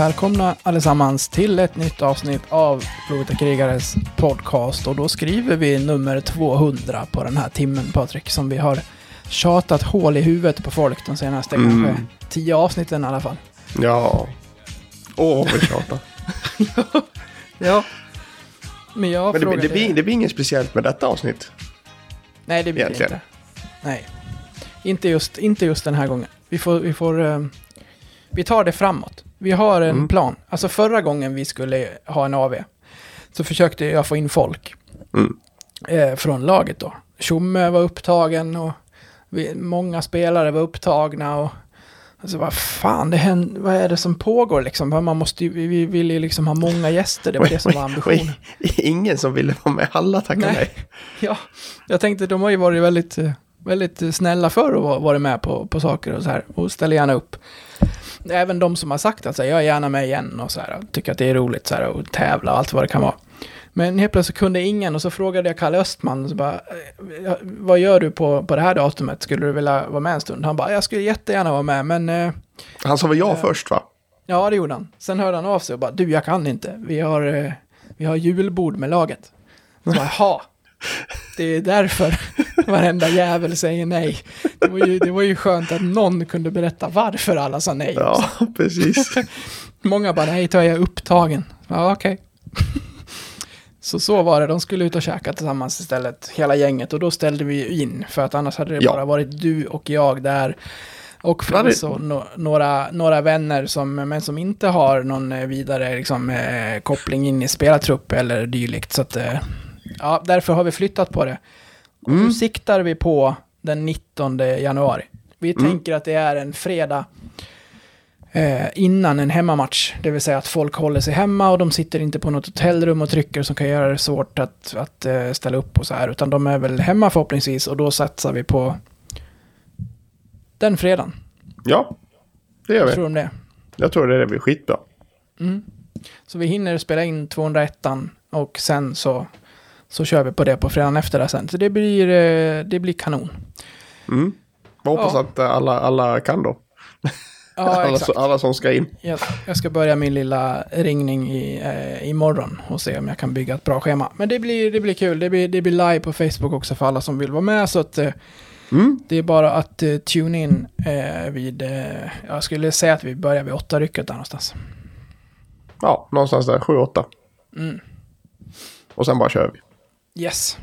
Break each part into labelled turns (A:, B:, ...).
A: Välkomna allesammans till ett nytt avsnitt av Blåvita krigares podcast. Och då skriver vi nummer 200 på den här timmen, Patrik, som vi har tjatat hål i huvudet på folk de senaste
B: Mm.
A: kanske tio avsnitten i alla fall.
B: Ja. Åh, vad vi tjatar.
A: Ja. Men jag
B: Men det, det, blir, det blir inget speciellt med detta avsnitt.
A: Nej, det blir det inte. Nej. Inte just, inte just den här gången. Vi får... Vi, får, eh, vi tar det framåt. Vi har en
B: Mm.
A: plan. Alltså förra gången vi skulle ha en AV så försökte jag få in folk
B: Mm.
A: eh, från laget då. Tjomme var upptagen och vi, många spelare var upptagna och alltså vad fan, det händer, vad är det som pågår liksom? Man måste ju, vi, vi ville ju liksom ha många gäster, det var det som var ambitionen.
B: Ingen som ville vara med, alla tackade
A: Nej. Ja, jag tänkte de har ju varit väldigt, eh, väldigt snälla för att vara- varit med på, på saker och så här. Och ställer gärna upp. Även de som har sagt att så här, jag är gärna med igen och så här. Tycker att det är roligt så här och tävla och allt vad det kan vara. Men helt plötsligt kunde ingen och så frågade jag Kalle Östman, så bara, eh, vad gör du på, på det här datumet? Skulle du vilja vara med en stund? Han bara, jag skulle jättegärna vara med, men eh,
B: Han sa väl ja först va?
A: ja det gjorde han. Sen hörde han av sig och bara, du jag kan inte, vi har, eh, vi har julbord med laget. Så bara, jaha, det är därför varenda jävel säger nej. Det var, ju, det var ju skönt att någon kunde berätta varför alla sa nej.
B: Ja, precis.
A: Många bara, nej, jag är upptagen. Ja, okej. Så så var det, de skulle ut och käka tillsammans istället, hela gänget. Och då ställde vi ju in, för att annars hade det
B: Ja.
A: bara varit du och jag där. Och förvisso no, några, några vänner som, men som inte har någon eh, vidare liksom, eh, koppling in i spelartrupp eller dylikt. Så att, eh, ja, därför har vi flyttat på det.
B: Mm.
A: Nu siktar vi på den 19 januari. Vi
B: Mm.
A: tänker att det är en fredag eh, innan en hemmamatch. Det vill säga att folk håller sig hemma och de sitter inte på något hotellrum och trycker som kan göra det svårt att, att eh, ställa upp och så här. Utan de är väl hemma förhoppningsvis och då satsar vi på den fredagen.
B: Ja, det gör vi.
A: tror du om det?
B: Jag tror det blir skitbra.
A: Mm. Så vi hinner spela in 201 och sen så, så kör vi på det på fredagen efter det sen. Så det blir, eh, det blir kanon.
B: Mm. Jag hoppas
A: Ja.
B: att eh, alla, alla kan då.
A: Ja,
B: alla, alla som ska in.
A: Jag, jag ska börja min lilla ringning i, eh, imorgon och se om jag kan bygga ett bra schema. Men det blir, det blir kul. Det blir, det blir live på Facebook också för alla som vill vara med. Så att, eh,
B: Mm.
A: det är bara att eh, tune in eh, vid... Eh, jag skulle säga att vi börjar vid åtta rycket där någonstans.
B: Ja, någonstans där, 7-8.
A: Mm.
B: Och sen bara kör vi.
A: Yes.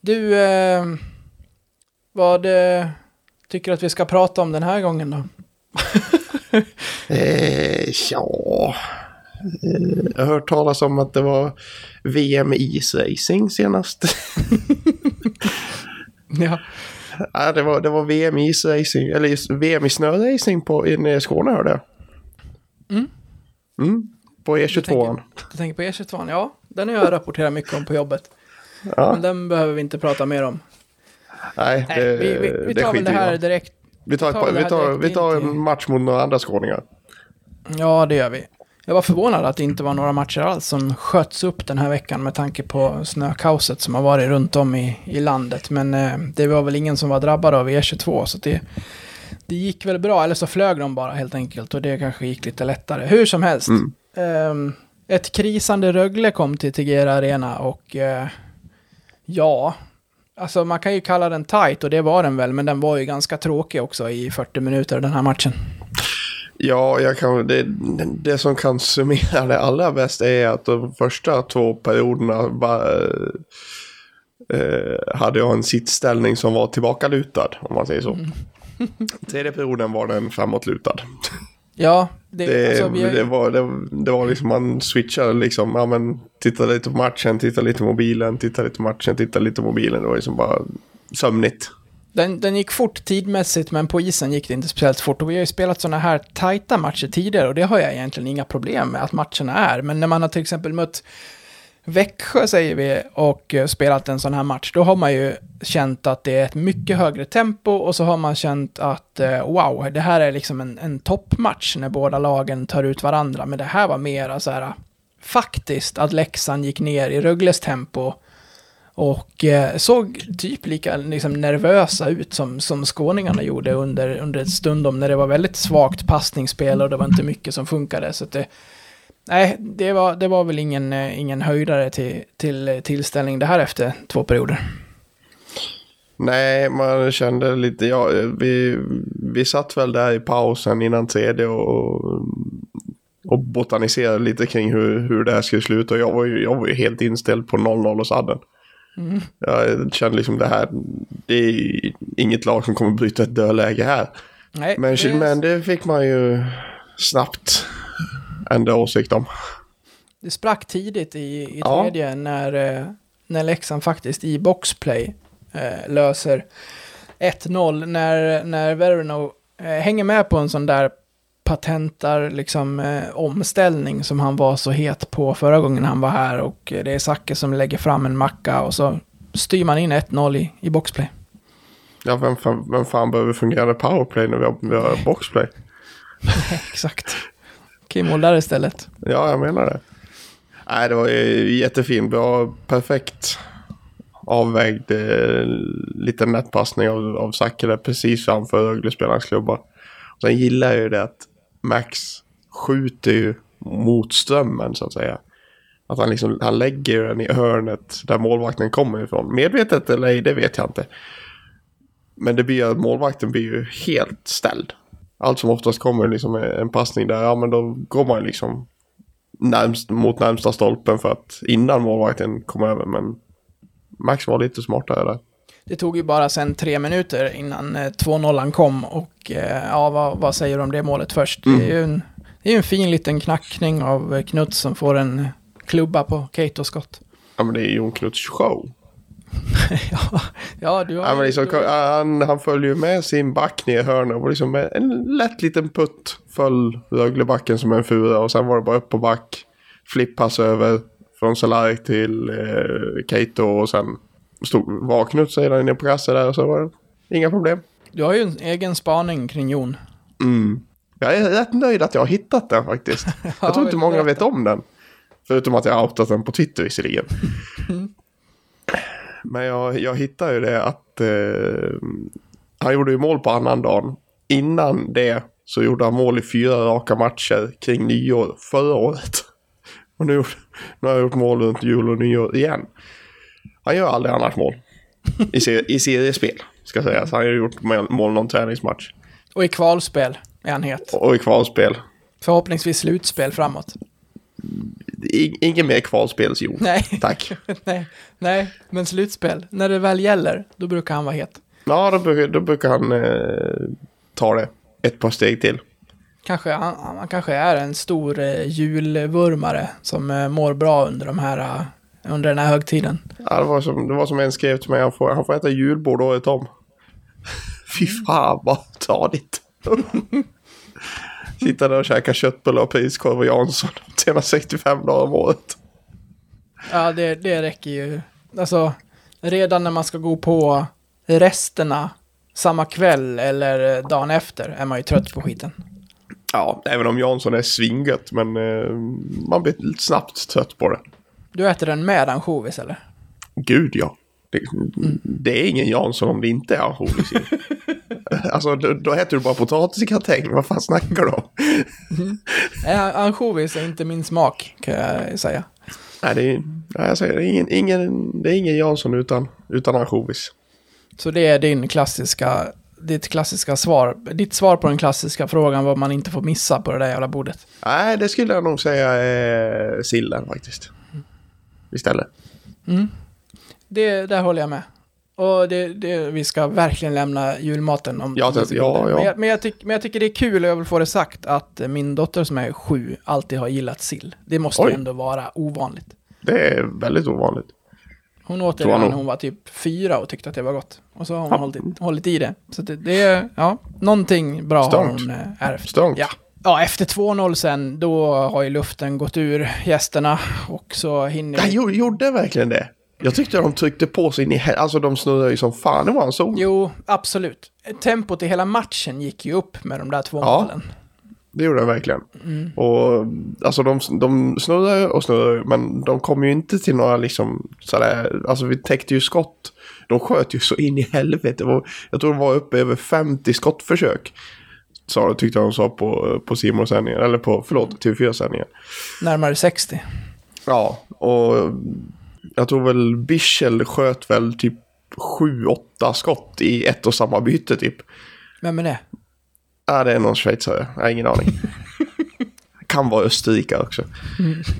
A: Du, eh, vad eh, tycker du att vi ska prata om den här gången då?
B: Eh, ja. Eh, jag har hört talas om att det var VM i isracing senast.
A: Ja,
B: Ja, det, var, det var VM i isracing, eller VM i snöracing på, i Skåne hörde jag.
A: Mm.
B: Mm, på
A: Du
B: E22.
A: tänker, du tänker på E22? Ja, den har jag rapporterat mycket om på jobbet.
B: Ja,
A: Men den behöver vi inte prata mer om.
B: nej,
A: Nej,
B: det,
A: vi, vi, vi
B: det
A: tar väl det här direkt.
B: Vi tar,
A: tar
B: vi tar, vi tar en match mot några andra skåningar.
A: Ja, det gör vi. Jag var förvånad att det inte var några matcher alls som sköts upp den här veckan med tanke på snökaoset som har varit runt om i, i landet. Men eh, det var väl ingen som var drabbad av E22 så det, det gick väl bra. Eller så flög de bara helt enkelt och det kanske gick lite lättare. Hur som helst.
B: Mm.
A: Ehm, ett krisande Rögle kom till Tegera Arena och eh, ja, alltså man kan ju kalla den tight och det var den väl, men den var ju ganska tråkig också i 40 minuter den här matchen.
B: Ja, jag kan, det, det som kan summera det allra bäst är att de första två perioderna bara, eh, hade jag en sittställning som var tillbakalutad, om man säger så.
A: Mm.
B: Tredje perioden var den framåtlutad.
A: Ja, det,
B: Det,
A: alltså, vi,
B: det, var, det, det var liksom, man switchade liksom, ja men, tittade lite på matchen, tittade lite på mobilen, tittade lite på matchen, tittade lite på mobilen. Det var liksom bara sömnigt.
A: den, den gick fort tidmässigt, men på isen gick det inte speciellt fort. Och vi har ju spelat sådana här tajta matcher tidigare och det har jag egentligen inga problem med att matcherna är. Men när man har till exempel mött Växjö, säger vi, och eh, spelat en sån här match, då har man ju känt att det är ett mycket högre tempo och så har man känt att eh, wow, det här är liksom en, en toppmatch när båda lagen tar ut varandra. Men det här var mera så här, faktiskt att Leksand gick ner i Rögles tempo Och eh, såg typ lika liksom, nervösa ut som, som skåningarna gjorde under, under ett stundom när det var väldigt svagt passningsspel och det var inte mycket som funkade. Så att det, nej, det var, det var väl ingen, eh, ingen höjdare till, till tillställning det här efter två perioder.
B: Nej, man kände lite, ja, vi, vi satt väl där i pausen innan tredje och, och botaniserade lite kring hur, hur det här skulle sluta. Och jag var ju, jag var ju helt inställd på 0-0 och sadden. Mm. Jag kände liksom det här, det är inget lag som kommer bryta ett dödläge här. Nej, men, det... men det fick man ju snabbt ändra åsikt om.
A: Det sprack tidigt i, i tredje ja. när, eh, när Leksand faktiskt i boxplay eh, löser 1-0 när, när Verno eh, hänger med på en sån där patentar liksom eh, omställning som han var så het på förra gången han var här och det är Zacke som lägger fram en macka och så styr man in 1-0 i, i boxplay.
B: Ja, vem fan, vem fan behöver fungerande powerplay när vi har, vi har boxplay?
A: Exakt. Okej, mål där istället.
B: Ja, jag menar det. Nej, det var jättefint. Bra, perfekt avvägd eh, liten nätpassning av, av Zacke precis framför Rögle-spelarens klubba. Sen gillar jag ju det att Max skjuter ju mot strömmen så att säga. Att han liksom, han lägger den i hörnet där målvakten kommer ifrån. Medvetet eller ej, det vet jag inte. Men det blir att målvakten blir ju helt ställd. Allt som oftast kommer liksom en passning där, ja men då går man liksom närmst, mot närmsta stolpen för att innan målvakten kommer över. Men Max var lite smartare där.
A: Det tog ju bara sen tre minuter innan 2-0 eh, kom och eh, ja, vad, vad, säger du om det målet först? Mm. Det är ju en, det är en fin liten knackning av Knuts som får en klubba på Kate och Scott.
B: Ja, men det är ju en Knuts show.
A: ja, ja, du har...
B: Men liksom, han, han följer ju med sin back ner i hörnet och liksom med en lätt liten putt föll Röglebacken som en fura och sen var det bara upp på back. Flippass över från Solari till eh, Keito och sen stod, var Knuts redan inne på kassen där och så var det inga problem.
A: Du har ju en egen spaning kring Jon.
B: Mm. Jag är rätt nöjd att jag har hittat den faktiskt. ja, jag tror inte många vet om den. Förutom att jag outat den på Twitter visserligen. Men jag, jag hittade ju det att eh, han gjorde ju mål på annan dagen. Innan det så gjorde han mål i fyra raka matcher kring nyår förra året. Och nu, nu har jag gjort mål runt jul och nyår igen. Han gör aldrig annars mål. I, ser, i seriespel, ska sägas. Han har gjort mål någon träningsmatch.
A: Och i kvalspel är han het.
B: Och i kvalspel.
A: Förhoppningsvis slutspel framåt.
B: Ingen mer kvalspelsjon.
A: Nej.
B: Tack.
A: nej, nej, men slutspel. När det väl gäller, då brukar han vara het.
B: Ja, då brukar, då brukar han eh, ta det ett par steg till.
A: Kanske, han, han kanske är en stor eh, julvurmare som eh, mår bra under de här eh, under den här högtiden.
B: Ja, det var som, det var som en skrev till mig, han får, han får äta julbord året om. Fy fan vad tadigt. Sitta där och käka köttbullar och priskorv och Jansson 365 dagar om året.
A: Ja, det, det räcker ju. Alltså, redan när man ska gå på resterna samma kväll eller dagen efter är man ju trött på skiten.
B: Ja, även om Jansson är svingött, men eh, man blir snabbt trött på det.
A: Du äter den med ansjovis eller?
B: Gud ja. Det, mm. det, är ingen Jansson om det inte är ansjovis i. alltså då, då äter du bara potatis i gratäng. Vad fan snackar du om?
A: mm. ansjovis är inte min smak kan jag säga.
B: Nej, det är, jag säger, det är ingen, ingen, det är ingen Jansson utan, utan ansjovis.
A: Så det är din klassiska, ditt klassiska svar, ditt svar på den klassiska frågan vad man inte får missa på det där jävla bordet?
B: Nej, det skulle jag nog säga är sillen faktiskt istället.
A: Mm. Det, där håller jag med. Och det, det, vi ska verkligen lämna julmaten om
B: ja, det, ja, ja.
A: Men, jag, men, jag tyck, men jag tycker det är kul och jag vill få det sagt att min dotter som är sju alltid har gillat sill. Det måste Oj. ändå vara ovanligt.
B: Det är väldigt ovanligt.
A: Hon åt det när hon var typ fyra och tyckte att det var gott. Och så har hon ja. hållit, hållit i det. Så det, det är, ja, någonting bra Stångt. har hon äh, ärvt.
B: Stångt.
A: Ja. Ja, efter 2-0 sen, då har ju luften gått ur gästerna och så hinner...
B: Ja, gjorde verkligen det? Jag tyckte de tryckte på sig in i Alltså de snurrade ju som fan i våran zon.
A: Jo, absolut. Tempot i hela matchen gick ju upp med de där två ja. målen.
B: Det gjorde den verkligen. Och alltså de, de snurrar ju och snurrar ju, men de kom ju inte till några liksom sådär, alltså vi täckte ju skott. De sköt ju så in i helvete. Jag tror det var uppe över 50 skottförsök. Sa, tyckte de sa på, på Simons sändningen, eller på, förlåt, TV4-sändningen.
A: Närmare 60.
B: Ja, och jag tror väl Bichel sköt väl typ 7-8 skott i ett och samma byte typ.
A: Vem är det?
B: Ja, det är någon schweizare. Jag har ingen aning. kan vara österrikare också.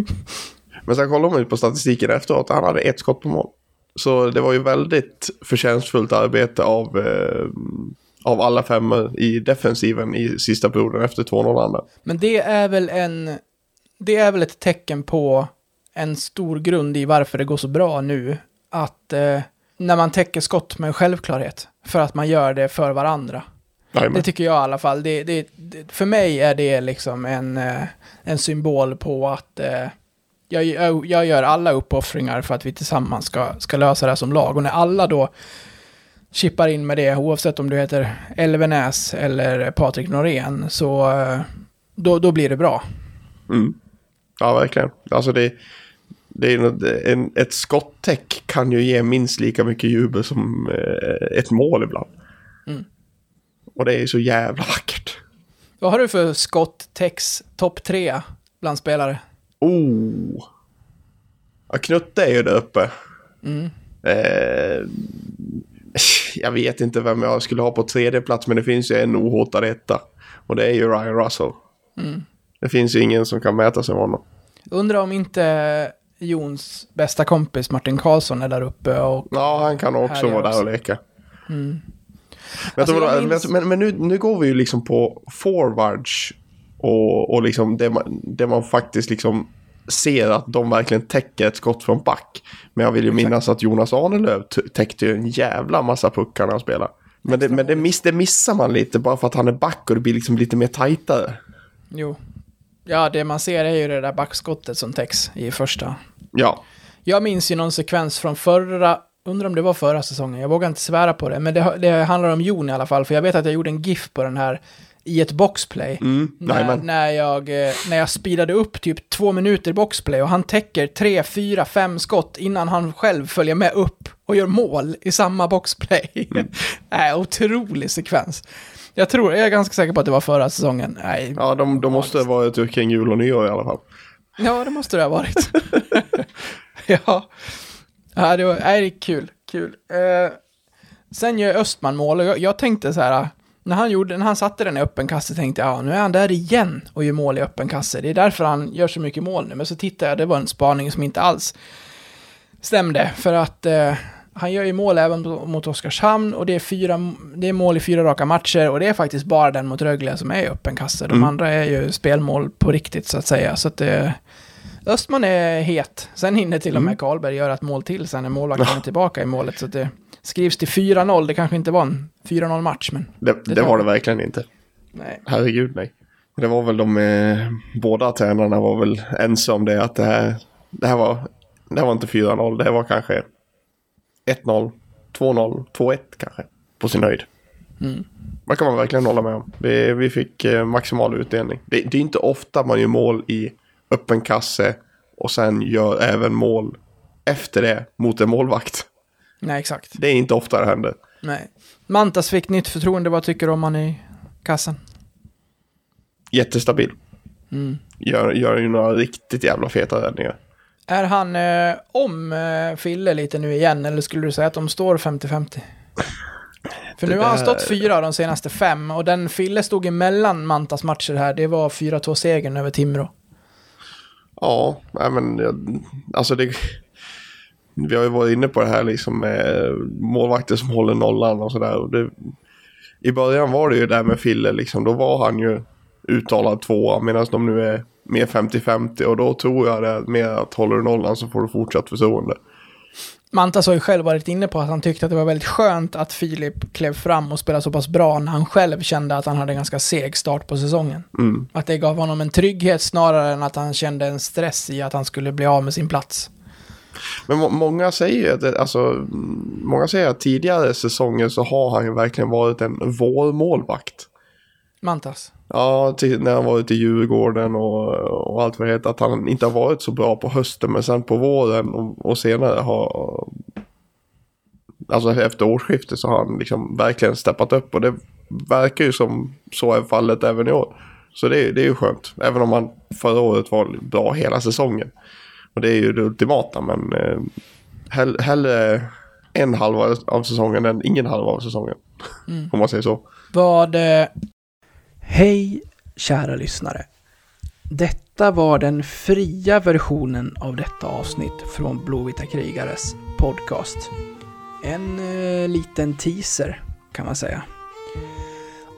B: Men sen kollade man ju på statistiken efteråt. Han hade ett skott på mål. Så det var ju väldigt förtjänstfullt arbete av, eh, av alla fem i defensiven i sista perioden efter 2-0 andra.
A: Men det är väl en... Det är väl ett tecken på en stor grund i varför det går så bra nu. Att eh, när man täcker skott med självklarhet. För att man gör det för varandra.
B: Jajamän.
A: Det tycker jag i alla fall. Det, det, det, för mig är det liksom en, eh, en symbol på att eh, jag, jag, jag gör alla uppoffringar för att vi tillsammans ska, ska lösa det här som lag. Och när alla då chippar in med det, oavsett om du heter Elvenäs eller Patrik Norén, så eh, då, då blir det bra.
B: Mm. Ja, verkligen. Alltså det, det är något, en, ett skottäck kan ju ge minst lika mycket jubel som eh, ett mål ibland.
A: Mm.
B: Och det är ju så jävla vackert.
A: Vad har du för skott-tex topp tre bland spelare?
B: Oh! Ja, Knutte är ju där uppe.
A: Mm.
B: Eh, jag vet inte vem jag skulle ha på tredje plats men det finns ju en ohotad etta. Och det är ju Ryan Russell.
A: Mm.
B: Det finns ju ingen som kan mäta sig med honom.
A: Undrar om inte Jons bästa kompis Martin Karlsson är där uppe och...
B: Ja, han kan också vara där och leka.
A: Mm.
B: Men,
A: Alltså, jag minns-
B: men, men nu, nu går vi ju liksom på forwards och, och liksom det man, det man faktiskt liksom ser att de verkligen täcker ett skott från back. Men jag vill ju
A: Exakt.
B: minnas att Jonas Arnelöv t- täckte ju en jävla massa puckar när han spelade. Men, det, men det, miss, det missar man lite bara för att han är back och det blir liksom lite mer tajtare.
A: Jo. Ja, det man ser är ju det där backskottet som täcks i första.
B: Ja,
A: Jag minns ju någon sekvens från förra, undrar om det var förra säsongen, jag vågar inte svära på det, men det, det handlar om Jon i alla fall, för jag vet att jag gjorde en GIF på den här i ett boxplay.
B: mm,
A: När, när, jag, eh, när jag speedade upp typ två minuter boxplay och han täcker tre, fyra, fem skott innan han själv följer med upp och gör mål i samma boxplay.
B: Mm.
A: Nej, otrolig sekvens. Jag tror, jag är ganska säker på att det var förra säsongen. Nej,
B: Ja, de, de måste ha varit kring jul och nyår i alla fall.
A: Ja, det måste det ha varit. ja. ja, det var nej, det är kul. kul. Eh, sen gör Östman mål och jag, jag tänkte så här, när han, gjorde, när han satte den i öppen kasse tänkte jag, ja, nu är han där igen och gör mål i öppen kasse. Det är därför han gör så mycket mål nu. Men så tittade jag, det var en spaning som inte alls stämde. För att eh, han gör ju mål även mot Oskarshamn och det är, fyra, det är mål i fyra raka matcher och det är faktiskt bara den mot Rögle som är i öppen kasse. De
B: Mm.
A: andra är ju spelmål på riktigt så att säga. Så att det, Östman är het. Sen hinner till och med
B: Mm.
A: Karlberg göra ett mål till sen när målvakten är tillbaka i målet. Så att det skrivs till 4-0. Det kanske inte var en 4-0 match, men
B: Det,
A: Det
B: det var det verkligen inte.
A: nej.
B: Herregud nej. Det var väl de, eh, båda tränarna var väl ense om det att det här, det här var, det här var inte 4-0, det här var kanske 1-0, 2-0, 2-1 kanske på sin höjd.
A: Mm.
B: Det kan man verkligen hålla med om. Vi, vi fick eh, maximal utdelning. Det, det är inte ofta man gör mål i öppen kasse och sen gör även mål efter det mot en målvakt.
A: Nej, exakt.
B: Det är inte ofta det händer.
A: Nej. Mantas fick nytt förtroende. Vad tycker du om han i kassen?
B: Jättestabil.
A: Mm.
B: Gör, gör ju några riktigt jävla feta räddningar.
A: Är han eh, om eh, Fille lite nu igen, eller skulle du säga att de står 50-50? För nu har han stått fyra av de senaste fem, och den Fille stod emellan Mantas matcher här, det var 4-2-segern över Timrå.
B: Ja, men alltså det... Vi har ju varit inne på det här liksom med målvakter som håller nollan och sådär. I början var det ju där med Fille liksom, då var han ju uttalad tvåa medan de nu är mer 50-50 och då tror jag det mer att håller du nollan så får du fortsatt förtroende.
A: Mantas har ju själv varit inne på att han tyckte att det var väldigt skönt att Filip klev fram och spelade så pass bra när han själv kände att han hade en ganska seg start på säsongen.
B: Mm.
A: Att det gav honom en trygghet snarare än att han kände en stress i att han skulle bli av med sin plats.
B: Men må- många säger ju att, alltså, många säger att tidigare säsonger så har han ju verkligen varit en vårmålvakt.
A: Mantas.
B: Ja, till, när han var ute i Djurgården och, och allt vad det heter. Att han inte har varit så bra på hösten men sen på våren och, och senare har... Alltså efter årsskiftet så har han liksom verkligen steppat upp och det verkar ju som så är fallet även i år. Så det, det är ju skönt. Även om han förra året var bra hela säsongen. Och det är ju det ultimata men eh, hell, hellre en halva av säsongen än ingen halva av säsongen.
A: Mm.
B: Om man säger så.
A: Vad... Eh... Hej, kära lyssnare. Detta var den fria versionen av detta avsnitt från Blåvita krigares podcast. En eh, liten teaser, kan man säga.